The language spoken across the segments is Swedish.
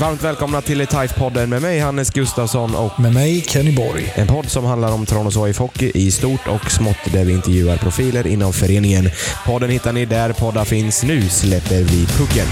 Varmt välkomna till TIFE-podden med mig Hannes Gustafsson och Med mig Kenny Borg. en podd som handlar om Tranås AIF Hockey i stort och smått där vi intervjuar profiler inom föreningen. Podden hittar ni där poddar finns. Nu släpper vi pucken.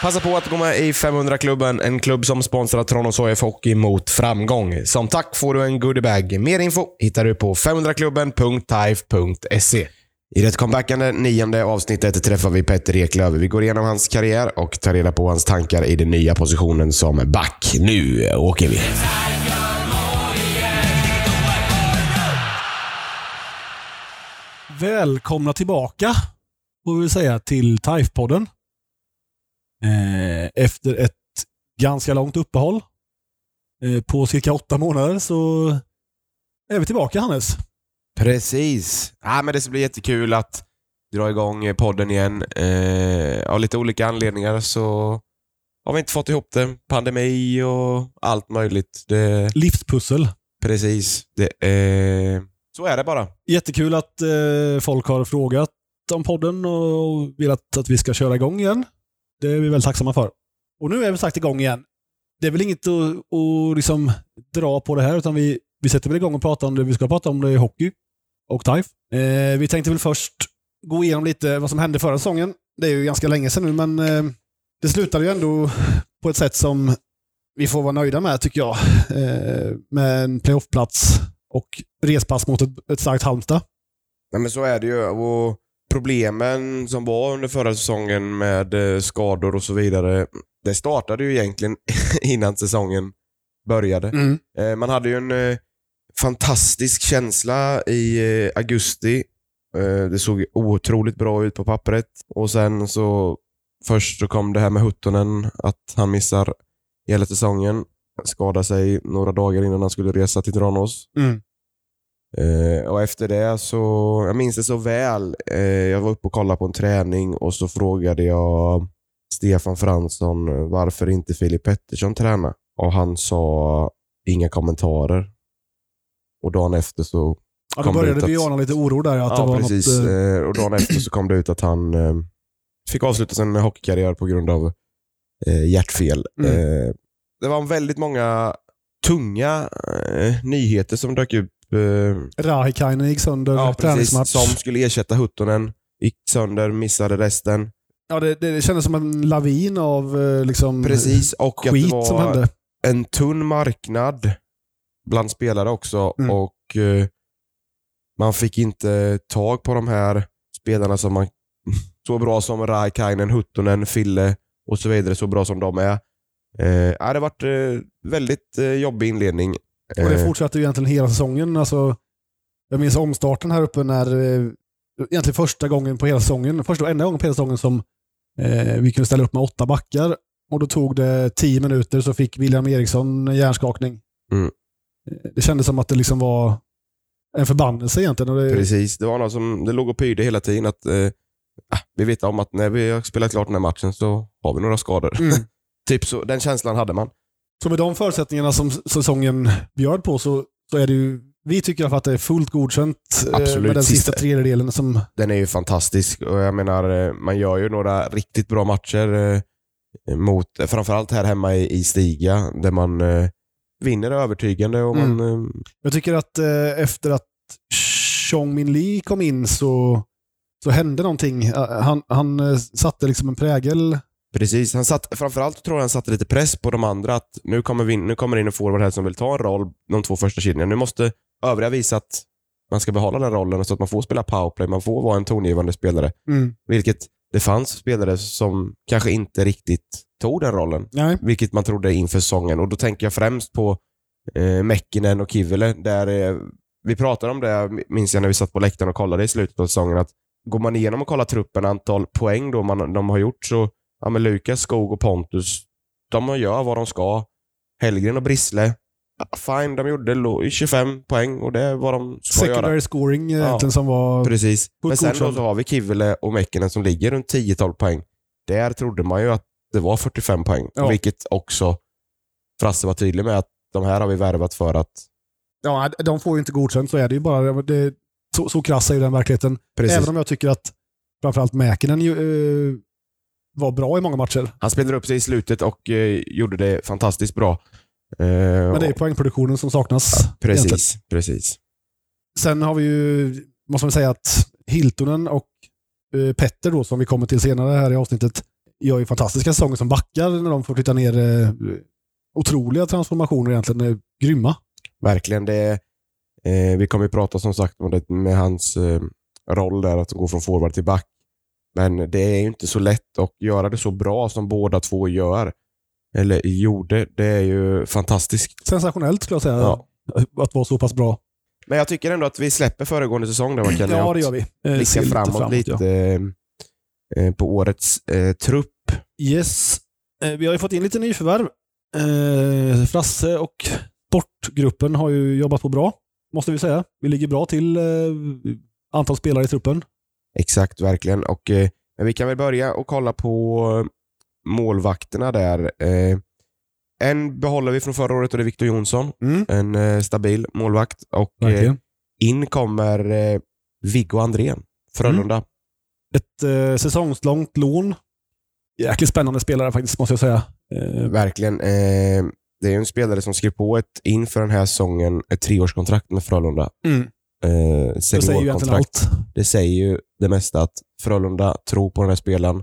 Passa på att gå med i 500-klubben, en klubb som sponsrar Tranås HF Hockey mot framgång. Som tack får du en goodiebag. Mer info hittar du på 500klubben.taif.se. I det comebackande nionde avsnittet träffar vi Petter Eklöf. Vi går igenom hans karriär och tar reda på hans tankar i den nya positionen som back. Nu åker vi! Välkomna tillbaka, får vi säga, till TIFE-podden. Eh, efter ett ganska långt uppehåll eh, på cirka åtta månader så är vi tillbaka, Hannes. Precis. Ja, men det ska bli jättekul att dra igång podden igen. Eh, av lite olika anledningar så har vi inte fått ihop det. Pandemi och allt möjligt. Det, Livspussel. precis. Det, eh, så är det bara. Jättekul att eh, folk har frågat om podden och velat att vi ska köra igång igen. Det är vi väldigt tacksamma för. Och nu är vi sagt igång igen. Det är väl inget att, att liksom dra på det här, utan vi, vi sätter väl igång och pratar om det vi ska prata om. Det är hockey och TIFE. Eh, vi tänkte väl först gå igenom lite vad som hände förra säsongen. Det är ju ganska länge sedan nu, men eh, det slutade ju ändå på ett sätt som vi får vara nöjda med, tycker jag. Eh, med en playoffplats och respass mot ett, ett starkt Halmstad. Nej, men så är det ju. Och problemen som var under förra säsongen med eh, skador och så vidare, det startade ju egentligen innan säsongen började. Mm. Eh, Man hade ju en eh, fantastisk känsla i augusti. Det såg otroligt bra ut på pappret. Och sen så först så kom det här med Huttonen, att han missar hela säsongen. Skadade sig några dagar innan han skulle resa till Tranås. Mm. Eh, och efter det så, jag minns det så väl. Eh, jag var uppe och kollade på en träning och så frågade jag Stefan Fransson varför inte Filip Pettersson tränar. Och han sa inga kommentarer. Och dagen efter så Ja, då det började ut vi att- ana lite oro där. Att det ja, var precis. Något, eh, Eh, och dagen efter så kom det ut att han eh, fick avsluta sin hockeykarriär på grund av hjärtfel. Mm. Det var väldigt många tunga nyheter som dök upp. Eh, Rahikainen gick sönder ja, precis. Som skulle ersätta Huttonen. Gick sönder, missade resten. Ja, det, det kändes som en lavin av eh, liksom, Precis. Och att det skit var som hände. en tunn marknad bland spelare också. Mm. Och eh, Man fick inte tag på de här spelarna som man så bra som Raikainen, Huttonen, Fille och så vidare, så bra som de är. Eh, det har varit eh, väldigt eh, jobbig inledning. Och det Eh, fortsatte ju egentligen hela säsongen. Alltså, jag minns omstarten här uppe när, eh, egentligen första gången på hela säsongen, första och enda gången på hela säsongen som eh, vi kunde ställa upp med åtta backar. Och då tog det tio minuter så fick William Eriksson en hjärnskakning. Mm. Eh, Det kändes som att det liksom var en förbannelse egentligen. Det, Precis, det var någon som det låg och pyrde hela tiden att eh, ah, vi vet om att när vi har spelat klart den här matchen så har vi några skador. Mm. typ så, den känslan hade man. Så med de förutsättningarna som säsongen bjöd på så, så är det ju, vi tycker att det är fullt godkänt eh, Absolut, med den sista tredjedelen som Den är ju fantastisk och jag menar, eh, man gör ju några riktigt bra matcher eh, mot, framförallt här hemma i, Stiga, där man vinner övertygande och man... Eh, Jag tycker att efter att Chong Min Lee kom in så, så hände någonting. Han, han satte liksom en prägel. Precis, han satt, framförallt tror jag han satte lite press på de andra att nu kommer, vi, nu kommer det in en forward här som vill ta en roll de två första kedjorna. Nu måste övriga visa att man ska behålla den rollen så att man får spela powerplay, man får vara en tongivande spelare. Vilket det fanns spelare som kanske inte riktigt tog den rollen. Nej. Vilket man trodde inför säsongen. Och då tänker jag främst på eh, Mäckinen och Kivile. Där, eh, vi pratade om det, minns jag när vi satt på läktaren och kollade i slutet av säsongen, att går man igenom och kollar truppen, antal poäng då man, de har gjort, så ja, men Lukas, Skog och Pontus, de gör vad de ska. Hellgren och Brissle, ja, fine, de gjorde lo- 25 poäng och det är vad de ska göra. Secondary scoring egentligen som var... Precis. Men sen då så har vi Kivile och Mäckinen som ligger runt 10-12 poäng. Där trodde man ju att det var 45 poäng. Ja. Vilket också Frasse var tydlig med att de här har vi värvat för att... Ja, de får ju inte godkänt, så är det ju bara. Det, så, så krass är ju den verkligheten. Precis. Även om jag tycker att framförallt Mäkinen ju, eh, var bra i många matcher. Han spelade upp sig i slutet och eh, gjorde det fantastiskt bra. Eh, Men det är poängproduktionen som saknas. egentligen. Precis, precis. Sen har vi ju, måste man säga att Hiltonen och eh, Petter då, som vi kommer till senare här i avsnittet, gör ju fantastiska säsonger som backar när de får flytta ner. Eh, otroliga transformationer egentligen. Eh, grymma. Verkligen. Det, eh, vi kommer ju prata som sagt om det med hans eh, roll där, att gå från forward till back. Men det är ju inte så lätt att göra det så bra som båda två gör. Eller gjorde. Det är ju fantastiskt. Sensationellt skulle jag säga. Ja. Att vara så pass bra. Men jag tycker ändå att vi släpper föregående säsong där man kan Ja, det gör vi. Eh, blicka lite framåt, lite ja. eh, eh, på årets eh, trupp. Yes. Eh, Vi har ju fått in lite nyförvärv. Eh, Frasse och sportgruppen har ju jobbat på bra, måste vi säga. Vi ligger bra till eh, antal spelare i truppen. Exakt, verkligen. Och, eh, men vi kan väl börja och kolla på målvakterna där. Eh, en behåller vi från förra året och det är Victor Jonsson. Mm. En eh, stabil målvakt. Och eh, in kommer eh, Viggo Andrén, Frölunda. Ett eh, säsongslångt lån. Jäkligt spännande spelare faktiskt, måste jag säga. Eh, Verkligen. Eh, det är en spelare som skrev på ett, inför den här säsongen ett treårskontrakt med Frölunda. mm. Eh, Det säger ju egentligen seniorkontrakt. allt. Det säger ju det mesta att Frölunda tror på den här spelaren.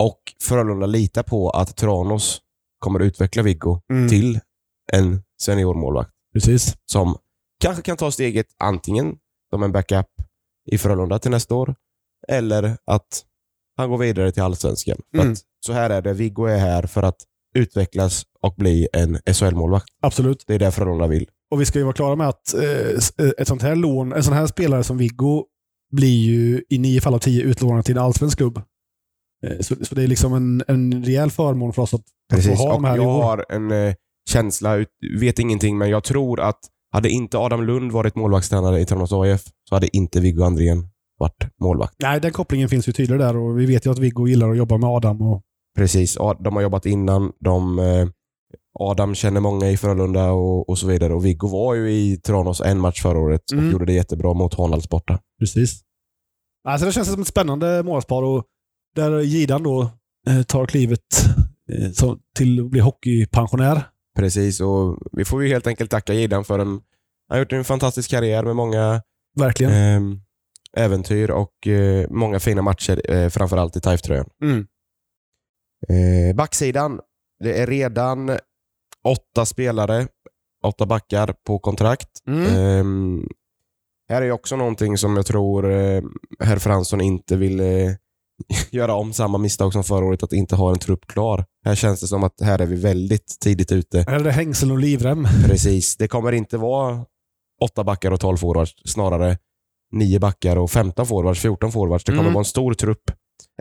Och Frölunda litar på att Tranås kommer utveckla Viggo Mm. till en seniormålvakt Precis. som kanske kan ta steget antingen som en backup i Frölunda till nästa år eller att han går vidare till Allsvenskan. Mm. så här är det, Viggo är här för att utvecklas och bli en SHL-målvakt. Absolut. Det är det Frölunda vill. Och vi ska ju vara klara med att eh, eh, ett sånt här lån, en sån här spelare som Viggo blir ju i nio fall av tio utlånad till en allsvensk klubb. Eh, så, så det är liksom en, en rejäl förmån för oss att, att Precis, få ha dem här jag har en eh, känsla, ut- vet ingenting, men jag tror att hade inte Adam Lund varit målvaktstränare i Tranås AIF så hade inte Viggo Andrén varit målvakt. Nej, den kopplingen finns ju tydlig där och vi vet ju att Viggo gillar att jobba med Adam. Och, Precis, de har jobbat innan. De, eh, Adam känner många i Frölunda och, och så vidare. Och Viggo var ju i Tranås en match förra året och Mm. gjorde det jättebra mot Hanals borta. precis. Alltså det känns som ett spännande målvaktspar och där Gidan då eh, tar klivet eh, till att bli hockeypensionär. Precis, och vi får ju helt enkelt tacka Gidan för en... Han har gjort en fantastisk karriär med många Verkligen. eh, äventyr och eh, många fina matcher, framförallt i TIFE-tröjan. Mm. Backsidan. Det är redan åtta spelare, åtta backar på kontrakt. Mm. Ehm, här är också någonting som jag tror eh, herr Fransson inte vill eh, göra om samma misstag som förra året, att inte ha en trupp klar. Här känns det som att här är vi väldigt tidigt ute. Här är det hängsel och livrem. Precis. Det kommer inte vara åtta backar och tolv forwards, snarare nio backar och 15 forwards, 14 forwards. Det kommer Mm. vara en stor trupp,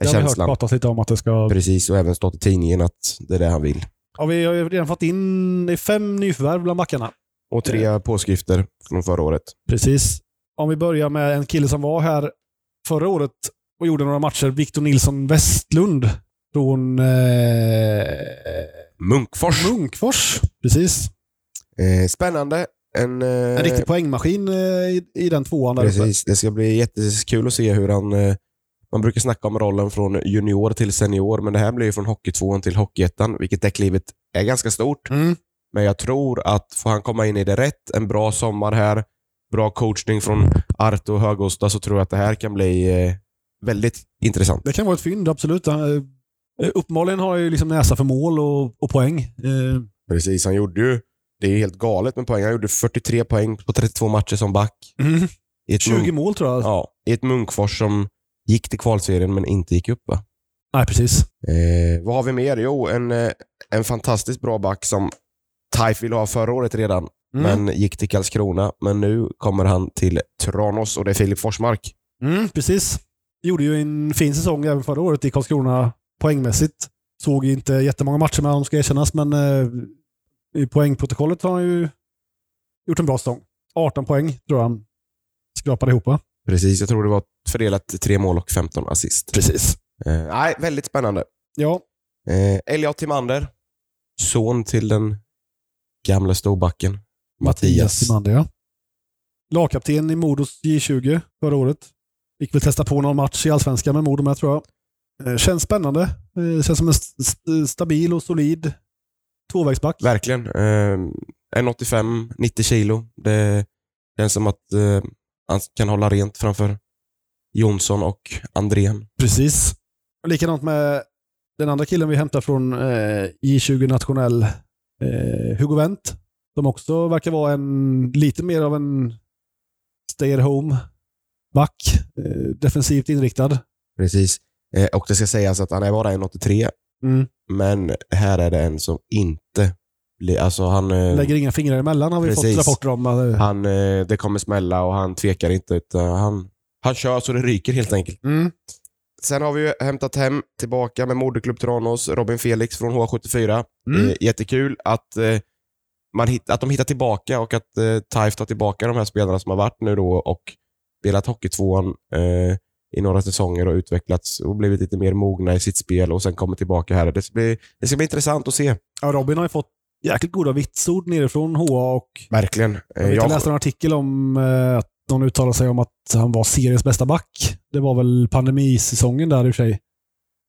Det har vi hört pratas lite om att det ska... Precis, och även stått i tidningen att det är det han vill. Ja, vi har ju redan fått in det är fem nyförvärv bland backarna. Och tre påskrifter från förra året. Precis. Om vi börjar med en kille som var här förra året och gjorde några matcher. Victor Nilsson Westlund från eh, Munkfors. Munkfors. Precis. Eh, spännande. En, eh, En riktig poängmaskin eh, i, i den tvåan där uppe. Precis. Det ska bli jättekul att se hur han... Eh, man brukar snacka om rollen från junior till senior, men det här blir ju från hockeytvåan till hockeyettan, vilket det klivet är ganska stort. Mm. Men jag tror att får han komma in i det rätt, en bra sommar här, bra coachning från Arto och Högosta, så tror jag att det här kan bli eh, väldigt intressant. Det kan vara ett fynd, absolut. Eh, uppenbarligen har jag ju liksom näsa för mål och, och poäng. Eh, Precis, han gjorde ju... Det är helt galet med poäng. Han gjorde 43 poäng på 32 matcher som back. Ett 20 Munk- mål tror jag. Ja, i ett Munkfors som gick till kvalserien men inte gick upp. Va? Nej, precis. Eh, vad har vi mer? Jo, en, eh, en fantastiskt bra back som Taif ville ha förra året redan, Mm. men gick till Karlskrona. Men nu kommer han till Tranås och det är Filip Forsmark. Mm, precis. Gjorde ju en fin säsong även förra året i Karlskrona poängmässigt. Såg inte jättemånga matcher med honom ska erkännas, men eh, i poängprotokollet har han ju gjort en bra säsong. 18 poäng tror jag han skrapade ihop. va? Precis, jag tror det var fördelat tre mål och 15 assist. Precis. Eh, nej, väldigt spännande. Ja, Eh, Elliot Timander, son till den gamla storbacken Mattias. Timander, ja. Lagkapten i Modos J20 förra året. Fick väl testa på någon match i Allsvenskan med Modo med tror jag. Eh, känns spännande. Eh, känns som en st st stabil och solid tvåvägsback. Verkligen. Eh, 1,85, 90 kilo. Det känns som att eh, han kan hålla rent framför Jonsson och Andrén. Precis. Likadant med den andra killen vi hämtar från eh, J20 nationell, eh, Hugo Wendt. Som också verkar vara en lite mer av en stay at home back. Eh, defensivt inriktad. Precis. Eh, och det ska sägas att han är bara 1,83, Mm. men här är det en som inte. Alltså han, eh, Lägger inga fingrar emellan har vi Precis. fått rapporter om. Han, eh, det kommer smälla och han tvekar inte. Utan han, han kör så det ryker helt enkelt. Mm. Sen har vi ju hämtat hem tillbaka med moderklubb Tranås, Robin Felix från H74. Mm. Eh, jättekul att, man att de hittar tillbaka och att eh, Taif tar tillbaka de här spelarna som har varit nu då och spelat Hockeytvåan eh, i några säsonger och utvecklats och blivit lite mer mogna i sitt spel och sen kommer tillbaka här. Det ska bli, det ska bli intressant att se. Ja, Robin har ju fått jäkligt goda vitsord nerifrån HA och Verkligen. Jag, jag läste en artikel om eh, att någon uttalade sig om att han var seriens bästa back. Det var väl pandemisäsongen där i och för sig.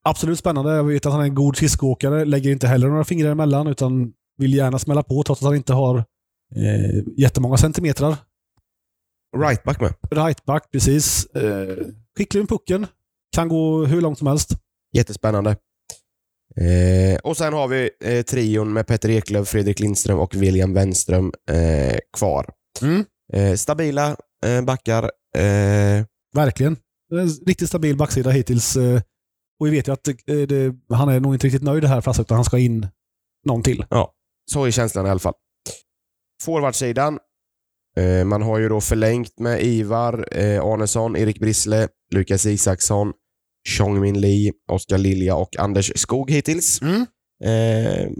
Absolut spännande. Jag vet att han är en god skridskoåkare. Lägger inte heller några fingrar emellan utan vill gärna smälla på trots att han inte har eh, jättemånga centimetrar. Rightback med. Rightback, precis. Eh, skicklig med pucken. Kan gå hur långt som helst. Jättespännande. Eh, och sen har vi eh, trion med Petter Eklöf, Fredrik Lindström och William Wenström eh, kvar. Mm. Eh, stabila eh, backar. Eh, Verkligen. Riktigt stabil backsida hittills. Och vi vet ju att det, han är nog inte riktigt nöjd här fast utan han ska in någon till. så är känslan i alla fall. Forwardsidan. Man har ju då förlängt med Ivar eh, Arnesson, Erik Brissle, Lukas Isaksson, Chong-Min Lee, Oskar Lilja och Anders Skog hittills. Eh,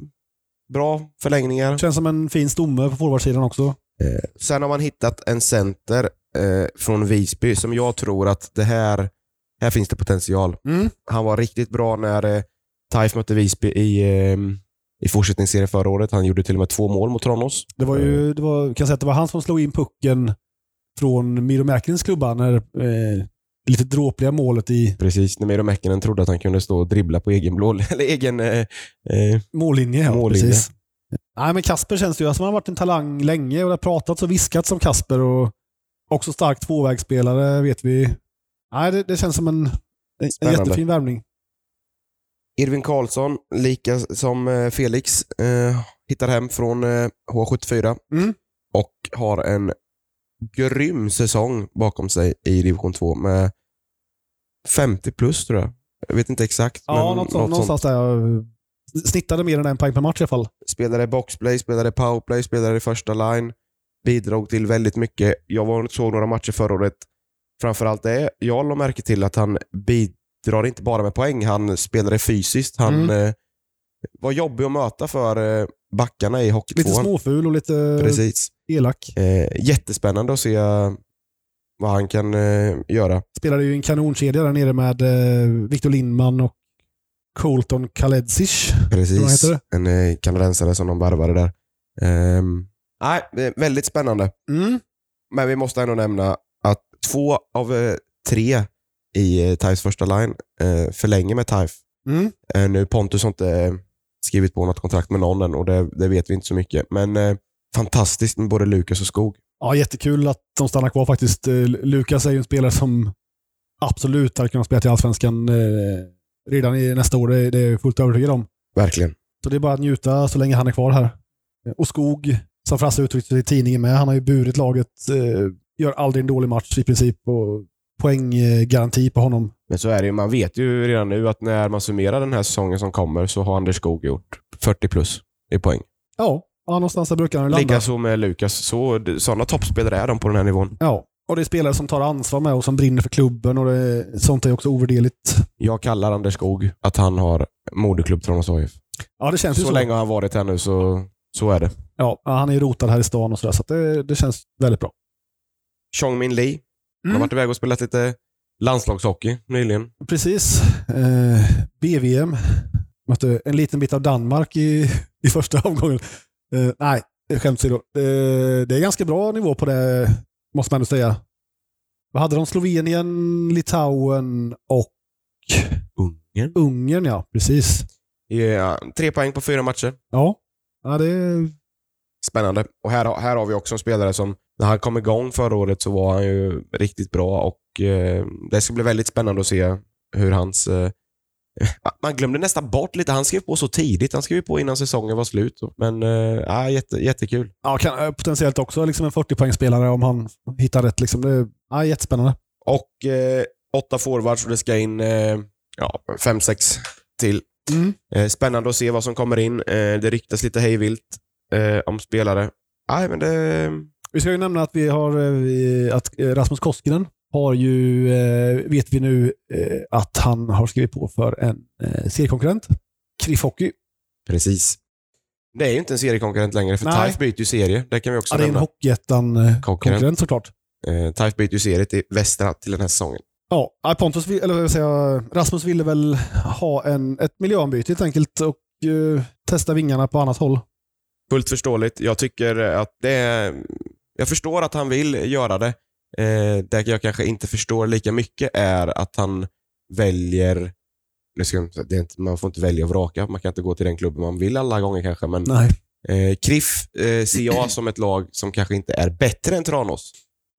bra förlängningar. Känns som en fin stomme på forwardsidan också. Eh, sen har man hittat en center eh, från Visby som jag tror att det här, här finns det potential. Han var riktigt bra när eh, Taif mötte Visby i, eh, i fortsättningsserien förra året. Han gjorde till och med två mål mot Tranås. Det var ju, det var, kan säga att det var han som slog in pucken från Miro Mäkins klubba när eh, lite dråpliga målet i Precis, när Miro Mäkinen trodde att han kunde stå och dribbla på egen blå, eller egen... Eh, eh, mållinje. Ja, Mållinje. Precis. Nej, men Kasper känns ju som han har varit en talang länge och det har pratats och viskats om Kasper och också stark tvåvägsspelare vet vi. Nej, det, det känns som en, en, jättefin värvning. Irvin Karlsson, lika som eh, Felix, eh, hittar hem från eh, H74 Mm. och har en grym säsong bakom sig i division 2 med 50 plus tror jag. Jag vet inte exakt. Ja, men något sånt, någonstans där. Snittade mer än en poäng per match i alla fall. Spelade boxplay, spelade powerplay, spelade i första line. Bidrog till väldigt mycket. Jag var såg några matcher förra året. Framförallt det jag la märke till att han bidrar inte bara med poäng, han spelade fysiskt. Han Mm. eh, var jobbig att möta för eh, backarna i Lite Hockeytvåan. småful och lite Precis. elak. Eh, jättespännande att se vad han kan eh, göra. Spelade ju en kanonkedja där nere med eh, Victor Lindman och Colton Kaledzic. Precis. En eh, kanadensare som de värvade där. Ehm, nej, eh, väldigt spännande. Mm. Men vi måste ändå nämna att två av eh, tre i eh, Taifs första line eh, förlänger med Taif. Mm. Eh, nu Pontus har inte skrivit på något kontrakt med någon än och det, det vet vi inte så mycket. Men fantastiskt med både Lukas och Skog. Ja, jättekul att de stannar kvar faktiskt. Eh, Lukas är ju en spelare som absolut hade kunnat spela till Allsvenskan eh, redan i nästa år. Det, det är jag fullt övertygad om. Verkligen. Så det är bara att njuta så länge han är kvar här. Och Skog, som Frasse uttryckte i tidningen med, han har ju burit laget. Eh, gör aldrig en dålig match i princip. Och poänggaranti på honom. Men så är det ju. Man vet ju redan nu att när man summerar den här säsongen som kommer så har Anders Skog gjort 40 plus i poäng. Ja, ja någonstans där brukar han landa. Likaså med Lukas. Så, sådana toppspelare är de på den här nivån. Ja, och det är spelare som tar ansvar med och som brinner för klubben. och det, Sånt är också ovärderligt. Jag kallar Anders Skog att han har moderklubb Tranås AIF. Ja, det känns Så så. länge har han varit här nu så, så är det. Ja, han är ju rotad här i stan och sådär, så det, det känns väldigt bra. Chong Min Lee. Han har Mm. varit iväg och spelat lite landslagshockey nyligen. Precis. Eh, BVM Mötte en liten bit av Danmark i, i första omgången. Eh, nej, skämt åsido. Eh, det är ganska bra nivå på det, måste man ändå säga. Vad hade de? Slovenien, Litauen och Ungern. Ungern, ja. Precis. Ja, tre poäng på fyra matcher. Ja, ja det är Spännande. Och här, här har vi också en spelare som, när han kom igång förra året så var han ju riktigt bra och eh, det ska bli väldigt spännande att se hur hans... Eh, man glömde nästan bort lite. Han skrev på så tidigt. Han skrev på innan säsongen var slut. Men ja, jätte, jättekul. ja, kan, eh, potentiellt också liksom en 40-poängsspelare om han hittar rätt. Liksom. Det ja, jättespännande. Och eh, åtta forwards och det ska in eh, ja, fem, sex till. Mm. Eh, spännande att se vad som kommer in. Eh, det ryktas lite hejvilt eh, om spelare. Nej, men det... Vi ska ju nämna att vi har att Rasmus Koskinen har ju, eh, vet vi nu, eh, att han har skrivit på för en eh, seriekonkurrent. Kriff Hockey. Precis. Det är ju inte en seriekonkurrent längre, för Nej. TIFE byter ju serie. Det kan vi också Ja, det är en nämna. Hockeyettan-konkurrent Konkurrent. såklart. Eh, TIFE byter ju serie till västra till den här säsongen. Ja, Pontus, eller vad jag säga, Rasmus ville väl ha en, ett miljöombyte helt enkelt och eh, testa vingarna på annat håll. Fullt förståeligt. Jag tycker att det är... Jag förstår att han vill göra det. Eh, det jag kanske inte förstår lika mycket är att han väljer... Det är inte, man får inte välja och vraka. Man kan inte gå till den klubben man vill alla gånger kanske. Men eh, Kriff eh, ser jag som ett lag som kanske inte är bättre än Tranås.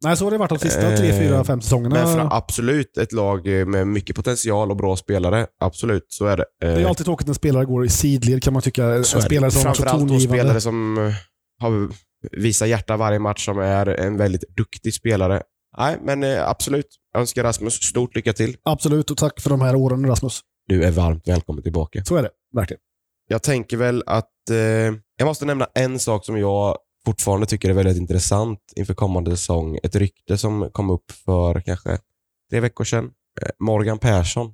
Nej, så har det varit de sista Eh, tre, fyra, fem säsongerna. Men fra, absolut ett lag eh, med mycket potential och bra spelare. Absolut, så är det. det är Eh, alltid tråkigt när spelare går i sidled kan man tycka. En så det. spelare som Framförallt då spelare som eh, har visat hjärta varje match, som är en väldigt duktig spelare. Nej, men eh, absolut. Jag önskar Rasmus stort lycka till. Absolut, och tack för de här åren Rasmus. Du är varmt välkommen tillbaka. Så är det, verkligen. Jag tänker väl att eh, jag måste nämna en sak som jag fortfarande tycker är väldigt intressant inför kommande säsong. Ett rykte som kom upp för kanske tre veckor sedan. Eh, Morgan Persson,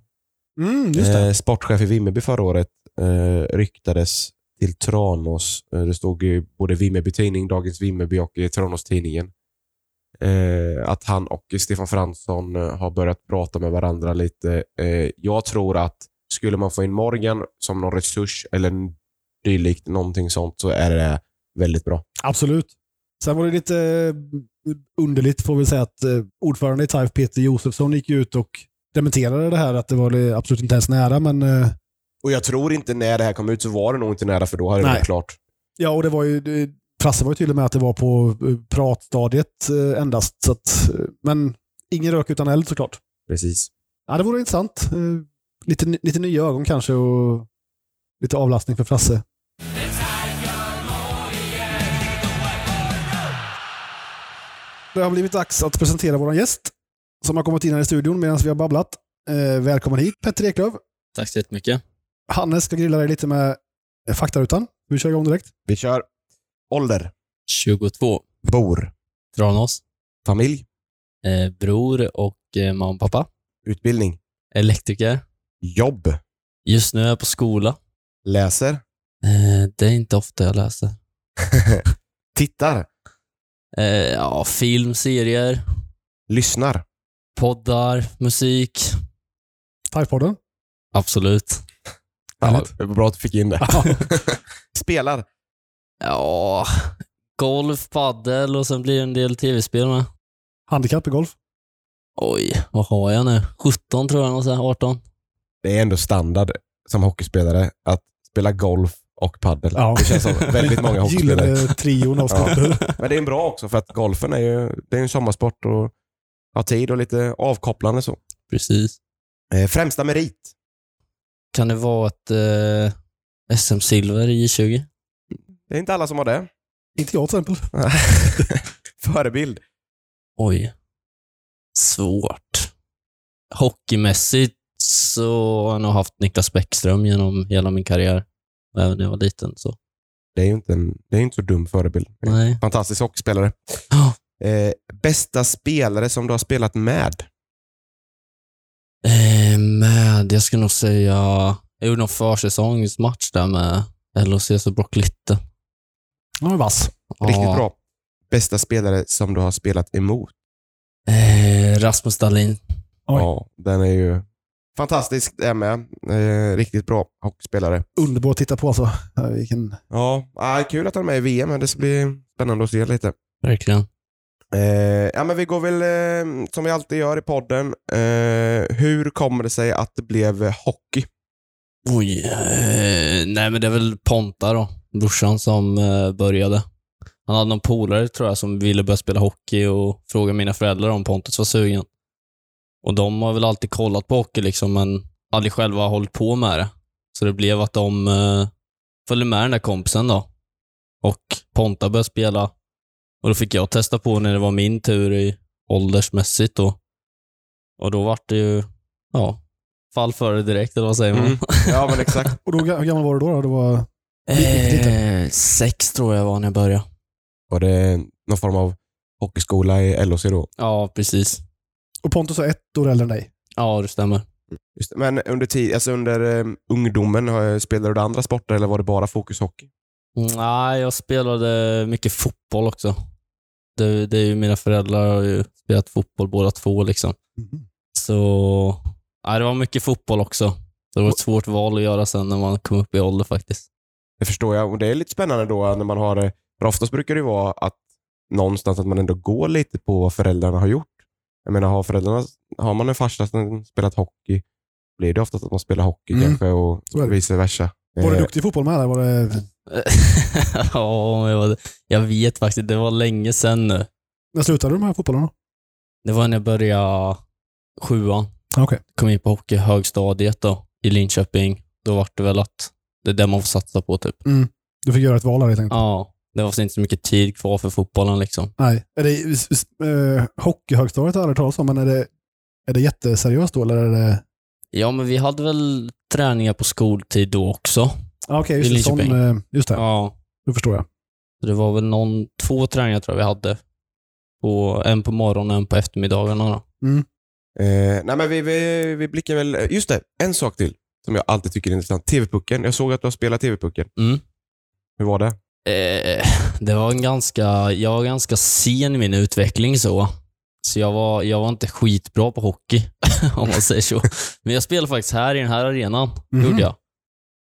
Mm, eh, sportchef i Vimmerby förra året, eh, ryktades till Tranås. Eh, det stod i både Vimmerby Tidning, Dagens Vimmerby och eh, Tranås-tidningen. Eh, att han och Stefan Fransson eh, har börjat prata med varandra lite. Eh, jag tror att skulle man få in Morgan som någon resurs eller dylikt, någonting sånt, så är det väldigt bra. Absolut. Sen var det lite underligt, får vi säga, att ordförande i TIFE, Peter Josefsson, gick ut och dementerade det här, att det var absolut inte ens nära. Men eh, och jag tror inte när det här kom ut så var det nog inte nära, för då hade det Nej. varit klart. ja, och det var ju, det- Frasse var ju tydlig med att det var på eh, pratstadiet eh, endast. Så att, eh, men ingen rök utan eld såklart. Precis. Ja, det vore intressant. Lite, lite nya ögon kanske och lite avlastning för Frasse. Det har blivit dags att presentera vår gäst som har kommit in här i studion medan vi har babblat. Välkommen hit Petter Eklöf. Tack så jättemycket. Hannes ska grilla dig lite med eh, faktarutan. Vi kör igång direkt. Vi kör. Ålder. 22. Bor. Tranås. Familj. Eh, bror och eh, mamma och pappa. Utbildning. Elektriker. Jobb. Just nu är jag på skola. Läser. Eh, det är inte ofta jag läser. Tittar. Eh, ja, film, serier, Lyssnar. poddar, musik. Typepodden. Absolut. Ja, Härligt. det var bra att du fick in det. Spelar. Ja, golf, paddel och sen blir det en del tv-spel med. Handikapp i golf. Oj, vad har jag nu? 17 tror jag, och sen 18. Det är ändå standard som hockeyspelare att spela golf och paddel. Ja. Det känns som väldigt många hockeyspelare. Gyllene trion av sporter. Men det är en bra också för att golfen är ju det är en sommarsport och har tid och lite avkopplande så. Precis. Eh, främsta merit. Kan det vara ett eh, SM-silver i 20 Det är inte alla som har det. Inte jag till exempel. Förebild. Oj. Svårt. Hockeymässigt så har jag nog haft Niklas Bäckström genom hela min karriär. Även när jag var liten. Så. Det är ju inte, en, det är inte så dum förebild. Nej. Fantastisk hockeyspelare. Ja. Eh, bästa spelare som du har spelat med? Eh, med, jag skulle nog säga, jag gjorde någon försäsongsmatch där med LHC och Brock Litte. Han är vass. Riktigt Ja. bra. Bästa spelare som du har spelat emot? Eh, Rasmus Dahlin. Oj. Ja, den är ju fantastiskt det med. Eh, riktigt bra hockeyspelare. Underbar att titta på alltså. Ja, Vilken... Ja, ah, kul att han är med i VM, men det ska bli spännande att se lite. Verkligen. Eh, ja, men vi går väl eh, som vi alltid gör i podden. Eh, hur kommer det sig att det blev hockey? Oj. Eh, nej, men det är väl Ponta då. Brorsan som eh, började. Han hade någon polare, tror jag, som ville börja spela hockey och frågade mina föräldrar om Pontus var sugen. Och de har väl alltid kollat på hockey, liksom, men aldrig själva hållit på med det. Så det blev att de eh, följde med den där kompisen då. Och Ponta började spela. Och då fick jag testa på när det var min tur i åldersmässigt då. Och då var det ju, ja, fall före direkt, eller vad säger man? Mm. Ja, men exakt. Och då, hur gammal var du då? då? Det var... Riktigt Eh, sex tror jag var när jag började. Var det någon form av hockeyskola i LHC då? Ja, precis. Och Pontus är ett år äldre än dig. Ja, det stämmer. Just det. Men under, tid, alltså under eh, ungdomen, spelade du andra sporter eller var det bara fokus hockey? Nej, jag spelade mycket fotboll också. Det, det är ju mina föräldrar har ju spelat fotboll båda två liksom. Mhm. Så nej, det var mycket fotboll också. Så det var ett svårt val att göra sen när man kom upp i ålder faktiskt. Det förstår jag. Och det är lite spännande då när man har det. För oftast brukar det ju vara att någonstans att man ändå går lite på vad föräldrarna har gjort. Jag menar, har föräldrarna, har man en farsa som spelat hockey, blir det oftast att man spelar hockey Mm. kanske och vice versa. Var du Eh, duktig i fotboll med? Eller var det... ja, jag, jag vet faktiskt. Det var länge sedan nu. När slutade du med fotbollen då? Det var när jag började sjuan. Okej. Kom in på hockeyhögstadiet då, i Linköping. Då var det väl att det är det man får satsa på typ. Du fick göra ett val här helt enkelt. Ja, det var inte så mycket tid kvar för fotbollen liksom. Nej. Är det äh, hockeyhögstadiet har jag aldrig talat om, men är det, är det jätteseriöst då? Eller är det... Ja, men vi hade väl träningar på skoltid då också. Ah, Okej, I just, det, sån, eh, just det. Ja. Nu förstår jag. Så det var väl någon, två träningar tror jag vi hade. På, en på morgonen och en på eftermiddagarna då. Eh, nej men vi, vi, vi blickar väl... Just det, en sak till som jag alltid tycker är intressant. TV-pucken. Jag såg att du har spelat TV-pucken. Mm. Hur var det? Eh, det var en ganska, jag var ganska sen i min utveckling så. Så jag var, jag var inte skitbra på hockey, om man säger så. Men jag spelade faktiskt här i den här arenan, Mhm. gjorde jag.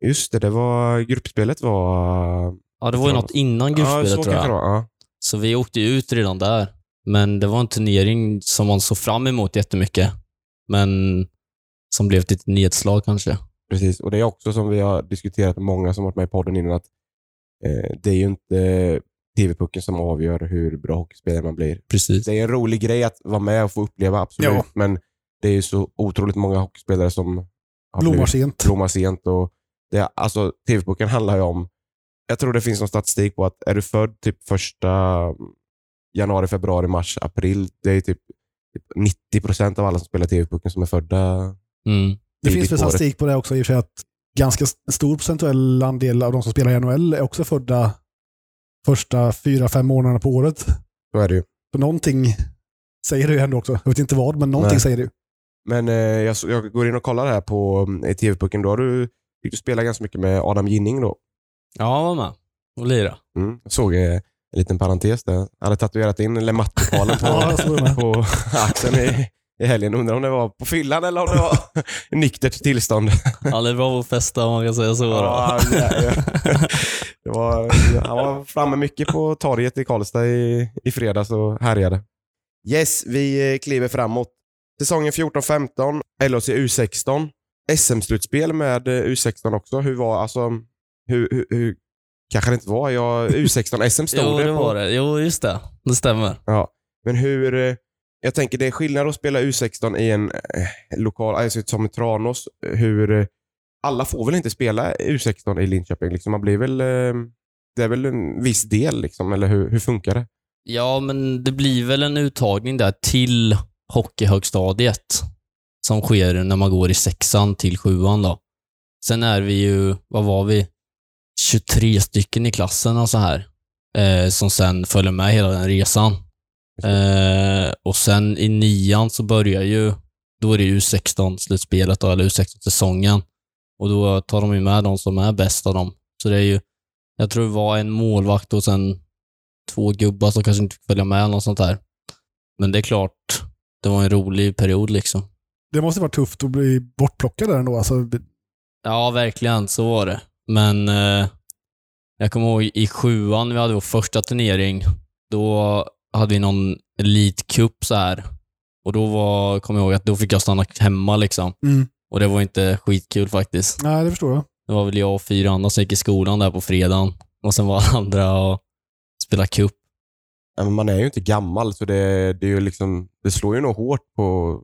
Just det, det var... Gruppspelet var... Ja, det var ju Ja. något innan ja, gruppspelet så tror jag. det var. Ja. Så vi åkte ut redan där. Men det var en turnering som man såg fram emot jättemycket. Men som blev ett litet nedslag kanske. Precis, och det är också som vi har diskuterat med många som varit med i podden innan att eh, det är ju inte TV-pucken som avgör hur bra hockeyspelare man blir. Precis. Det är en rolig grej att vara med och få uppleva, absolut. Ja. Men det är ju så otroligt många hockeyspelare som har Blommar blivit- sent. blommar sent. Och det, alltså, TV-pucken handlar ju om, jag tror det finns någon statistik på att är du född typ första januari, februari, mars, april, det är typ, typ 90 procent av alla som spelar TV-pucken som är födda Mm. Det finns väl statistik på det också i och för sig att ganska stor procentuell andel av de som spelar i NHL är också födda första fyra, fem månaderna på året. Så är det ju. Så någonting säger ju ändå också. Jag vet inte vad, men någonting Nej. säger ju. Men eh, jag, jag går in och kollar här på eh, TV-pucken. Då har du, fick du spela ganska mycket med Adam Ginning då. Ja, jag var med och lira. Mm. Jag såg eh, en liten parentes där. Han hade tatuerat in LeMatt-pokalen Ja, på, det på axeln i, i helgen. Undrar om det var på fyllan eller om det var i nyktert tillstånd. Han är bra på att festa om man kan säga så. då. Ja, ja, ja. Det var, han var framme mycket på torget i Karlstad i, i fredags och härjade. Yes, vi eh, kliver framåt. Säsongen 14-15, LHC U16. SM-slutspel med eh, U16 också. Hur var, alltså, hur, hur, hur kanske det inte var. Jag, U16-SM stod jo, det det på. var det. Jo, just det. Det stämmer. Ja. Men hur, eh, jag tänker det är skillnad att spela U16 i en eh, lokal, alltså som Tranås. Hur, eh, alla får väl inte spela U16 i Linköping? Liksom, man blir väl, eh, det är väl en viss del, liksom, eller hur, hur funkar det? Ja, men det blir väl en uttagning där till hockeyhögstadiet som sker när man går i sexan till sjuan då. Sen är vi ju, vad var vi? 23 stycken i klassen och så här. Eh, som sen följer med hela den resan. Eh, och sen i nian så börjar ju, då är det ju U16-slutspelet då, eller U16-säsongen. Och då tar de ju med de som är bäst av dem. Så det är ju, jag tror det var en målvakt och sen två gubbar som kanske inte fick följa med eller något sånt där. Men det är klart, det var en rolig period liksom. Det måste vara tufft att bli bortplockad där ändå. Alltså, Ja, verkligen. Så var det. Men eh, jag kommer ihåg i sjuan, vi hade vår första turnering. Då hade vi någon Elite Cup så här. Och då var, kommer jag ihåg att då fick jag stanna hemma liksom. mm. Och det var inte skitkul faktiskt. Nej, det förstår jag. Det var väl jag och fyra andra som gick i skolan där på fredagen. Och sen var alla andra och spelade cup. Men man är ju inte gammal, så det, det, är ju liksom, det slår ju nog hårt på...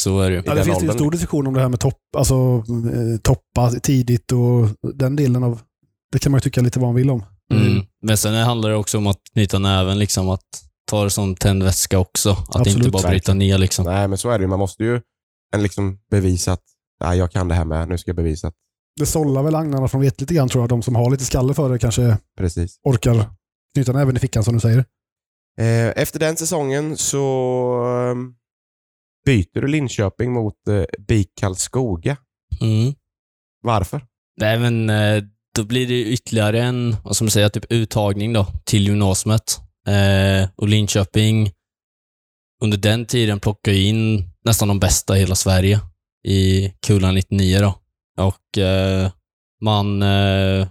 Så är det ju. Ja, det finns ju en stor diskussion om det här med topp, alltså, eh, toppa tidigt och den delen av... Det kan man ju tycka lite vad man vill om. Mm. Men sen handlar det också om att knyta näven, liksom att ta det som tändvätska också. Att Absolut. inte bara bryta ner liksom. Nej, men så är det ju. Man måste ju en liksom bevisa att nej, jag kan det här med. Nu ska jag bevisa att Det sållar väl agnarna från vet lite grann tror jag. De som har lite skalle för det kanske precis. orkar knyta näven i fickan som du säger. Eh, efter den säsongen så eh, byter du Linköping mot eh, BIK Karlskoga. Mm. Varför? Nej, men eh, då blir det ytterligare en, vad ska man säga, typ uttagning då till gymnasiet. Eh, och Linköping, under den tiden plockade ju in nästan de bästa i hela Sverige i kulan 99 då. Och eh, man eh,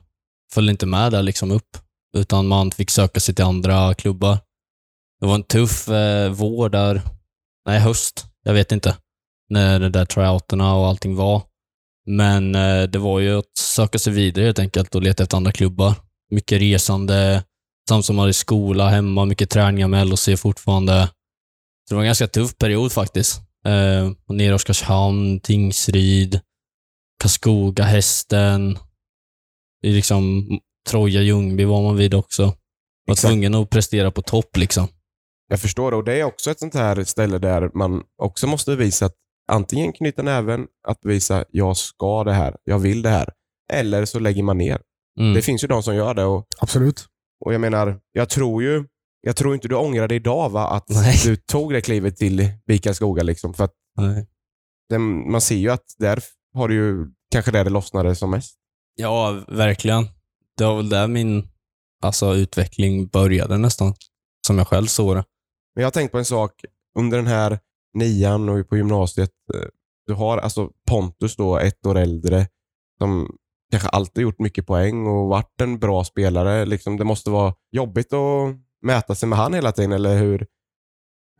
följde inte med där liksom upp, utan man fick söka sig till andra klubbar. Det var en tuff eh, vår där, nej höst, jag vet inte, när de där tryouterna och allting var. Men eh, det var ju att söka sig vidare helt enkelt och leta efter andra klubbar. Mycket resande, samt som hade skola hemma, mycket träningar med LHC fortfarande. Så det var en ganska tuff period faktiskt. Eh, och ner i Oskarshamn, Tingsryd, Karlskoga, Hästen. I liksom Troja, Ljungby var man vid också. Var Exakt. tvungen att prestera på topp liksom. Jag förstår det och det är också ett sånt här ställe där man också måste bevisa att antingen knyta näven, att bevisa jag ska det här, jag vill det här. Eller så lägger man ner. Mm. Det finns ju de som gör det och, Absolut. och jag menar, jag tror ju jag tror inte du ångrar dig idag va? Att Nej. du tog det klivet till BIK Karlskoga liksom. För att Nej. den, man ser ju att där har du ju kanske där det lossnade som mest. Ja, verkligen. Det var väl där min alltså, utveckling började nästan. Som jag själv såg det. Men jag har tänkt på en sak. Under den här nian och på gymnasiet. eh, Du har alltså Pontus då, ett år äldre, som kanske alltid gjort mycket poäng och varit en bra spelare. Liksom, det måste vara jobbigt att mäta sig med han hela tiden, eller hur?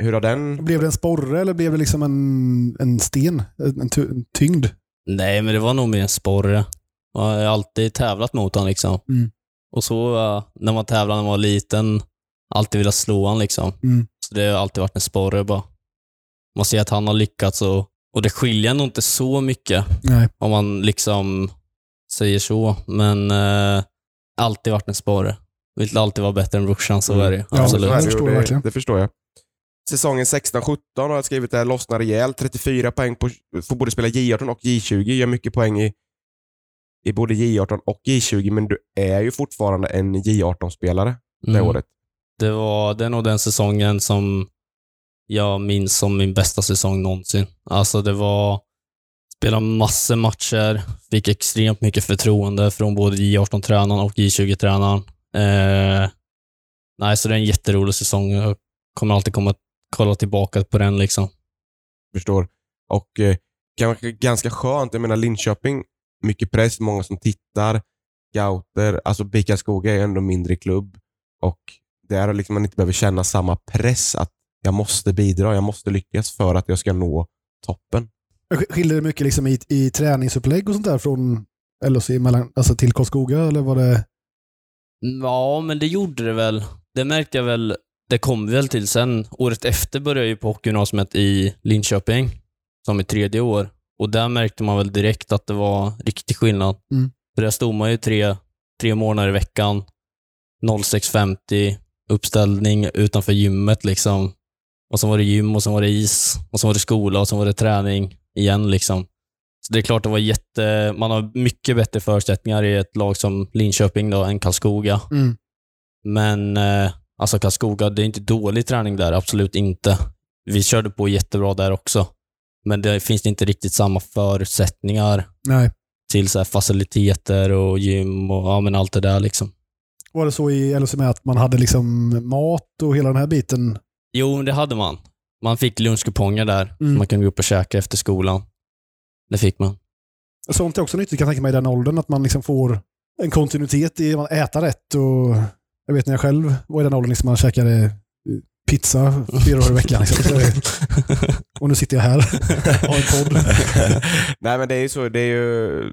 Hur har den... Blev det en sporre eller blev det liksom en, en sten? En, en, ty- en tyngd? Nej, men det var nog mer en sporre. Jag har alltid tävlat mot honom liksom. Mm. Och så eh, när man tävlade när man var liten, alltid velat slå honom liksom. Mm. Så det har alltid varit en sporre bara. Man ser att han har lyckats och, och det skiljer nog inte så mycket Nej. om man liksom säger så. Men eh, alltid varit en sporre. Vill alltid vara bättre än brorsan, så Mm. är det. Ja, Absolut. det det, förstår jag det, det förstår jag. Säsongen 16-17 har jag skrivit där, lossnar rejält. 34 poäng på, får både spela J18 och J20. Gör mycket poäng i, i både J18 och J20, men du är ju fortfarande en J18-spelare det Mm. året. Det var det är nog den säsongen som jag minns som min bästa säsong någonsin. Alltså det var, Spelade massor matcher, fick extremt mycket förtroende från både J18-tränaren och J20-tränaren. Eh, nej, så det är en jätterolig säsong. Jag kommer alltid komma kolla tillbaka på den liksom. Förstår. Och eh, kanske ganska skönt. Jag menar Linköping, mycket press, många som tittar, scouter. Alltså BIK Karlskoga är ändå mindre klubb och där liksom man inte behöver känna samma press att jag måste bidra, jag måste lyckas för att jag ska nå toppen. Skiljer det mycket liksom i, i träningsupplägg och sånt där från LHC mellan, alltså till Karlskoga? Eller var det... Ja, men det gjorde det väl. Det märkte jag väl. Det kom vi väl till sen. Året efter började jag ju på hockeygymnasiet i Linköping, som i tredje år. Och där märkte man väl direkt att det var riktig skillnad. Mm. För där stod man ju tre, tre månader i veckan, 06.50, uppställning utanför gymmet liksom. Och så var det gym och så var det is och så var det skola och så var det träning igen liksom. Så det är klart det var jätte... Man har mycket bättre förutsättningar i ett lag som Linköping då än Karlskoga. Mm. Men eh, alltså Karlskoga, det är inte dålig träning där, absolut inte. Vi körde på jättebra där också. Men det finns inte riktigt samma förutsättningar Nej. till så faciliteter och gym och ja, men allt det där liksom. Var det så i med att man hade liksom mat och hela den här biten? Jo, det hade man. Man fick lunchkuponger där. Mm. Man kunde gå upp och käka efter skolan. Det fick man. Sånt är också nyttigt kan jag tänka mig i den åldern, att man liksom får en kontinuitet i att äta rätt. Och jag vet när jag själv var i den åldern, liksom man käkade eh, pizza fyra dagar i veckan. Liksom. Och nu sitter jag här och har en podd. Nej men det är ju så, det är ju,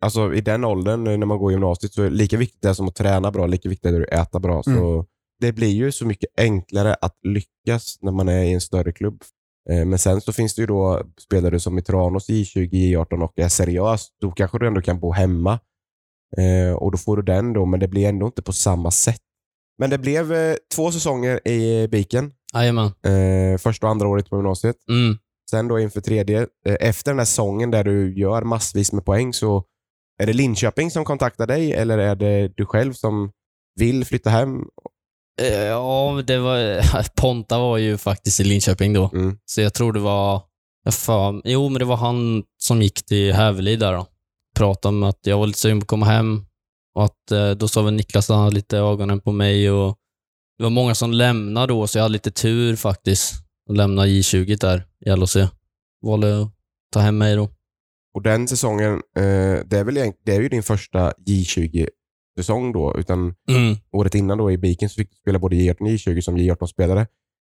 alltså i den åldern när man går i gymnasiet så är det lika viktigt det som att träna bra, lika viktigt är det att äta bra. Så det blir ju så mycket enklare att lyckas när man är i en större klubb. Eh, Men sen så finns det ju då spelare som i Tranås J20, J18 och är seriös. Då kanske du ändå kan bo hemma. Eh, och då får du den då, men det blir ändå inte på samma sätt. Men det blev eh, två säsonger i Biken. Jajamän. Första och andra året på gymnasiet. Mm. Sen då inför tredje, efter den här säsongen där du gör massvis med poäng, så är det Linköping som kontaktar dig eller är det du själv som vill flytta hem? Eh, Ja, det var... Ponta var ju faktiskt i Linköping då. Mm. Så jag tror det var... Fan, jo, men det var han som gick till Hävelid där då. Pratade om att jag var lite sugen på att komma hem. Och att eh, då sa väl Niklas att han hade lite ögonen på mig och det var många som lämnade då, så jag hade lite tur faktiskt. Att lämna J20 där i LHC. Valde att ta hem mig då. Och den säsongen, eh, det, är väl egent- det är ju din första J20-säsong då, utan Mm. året innan då i Biken så fick du spela både J18 och J20 som J18-spelare.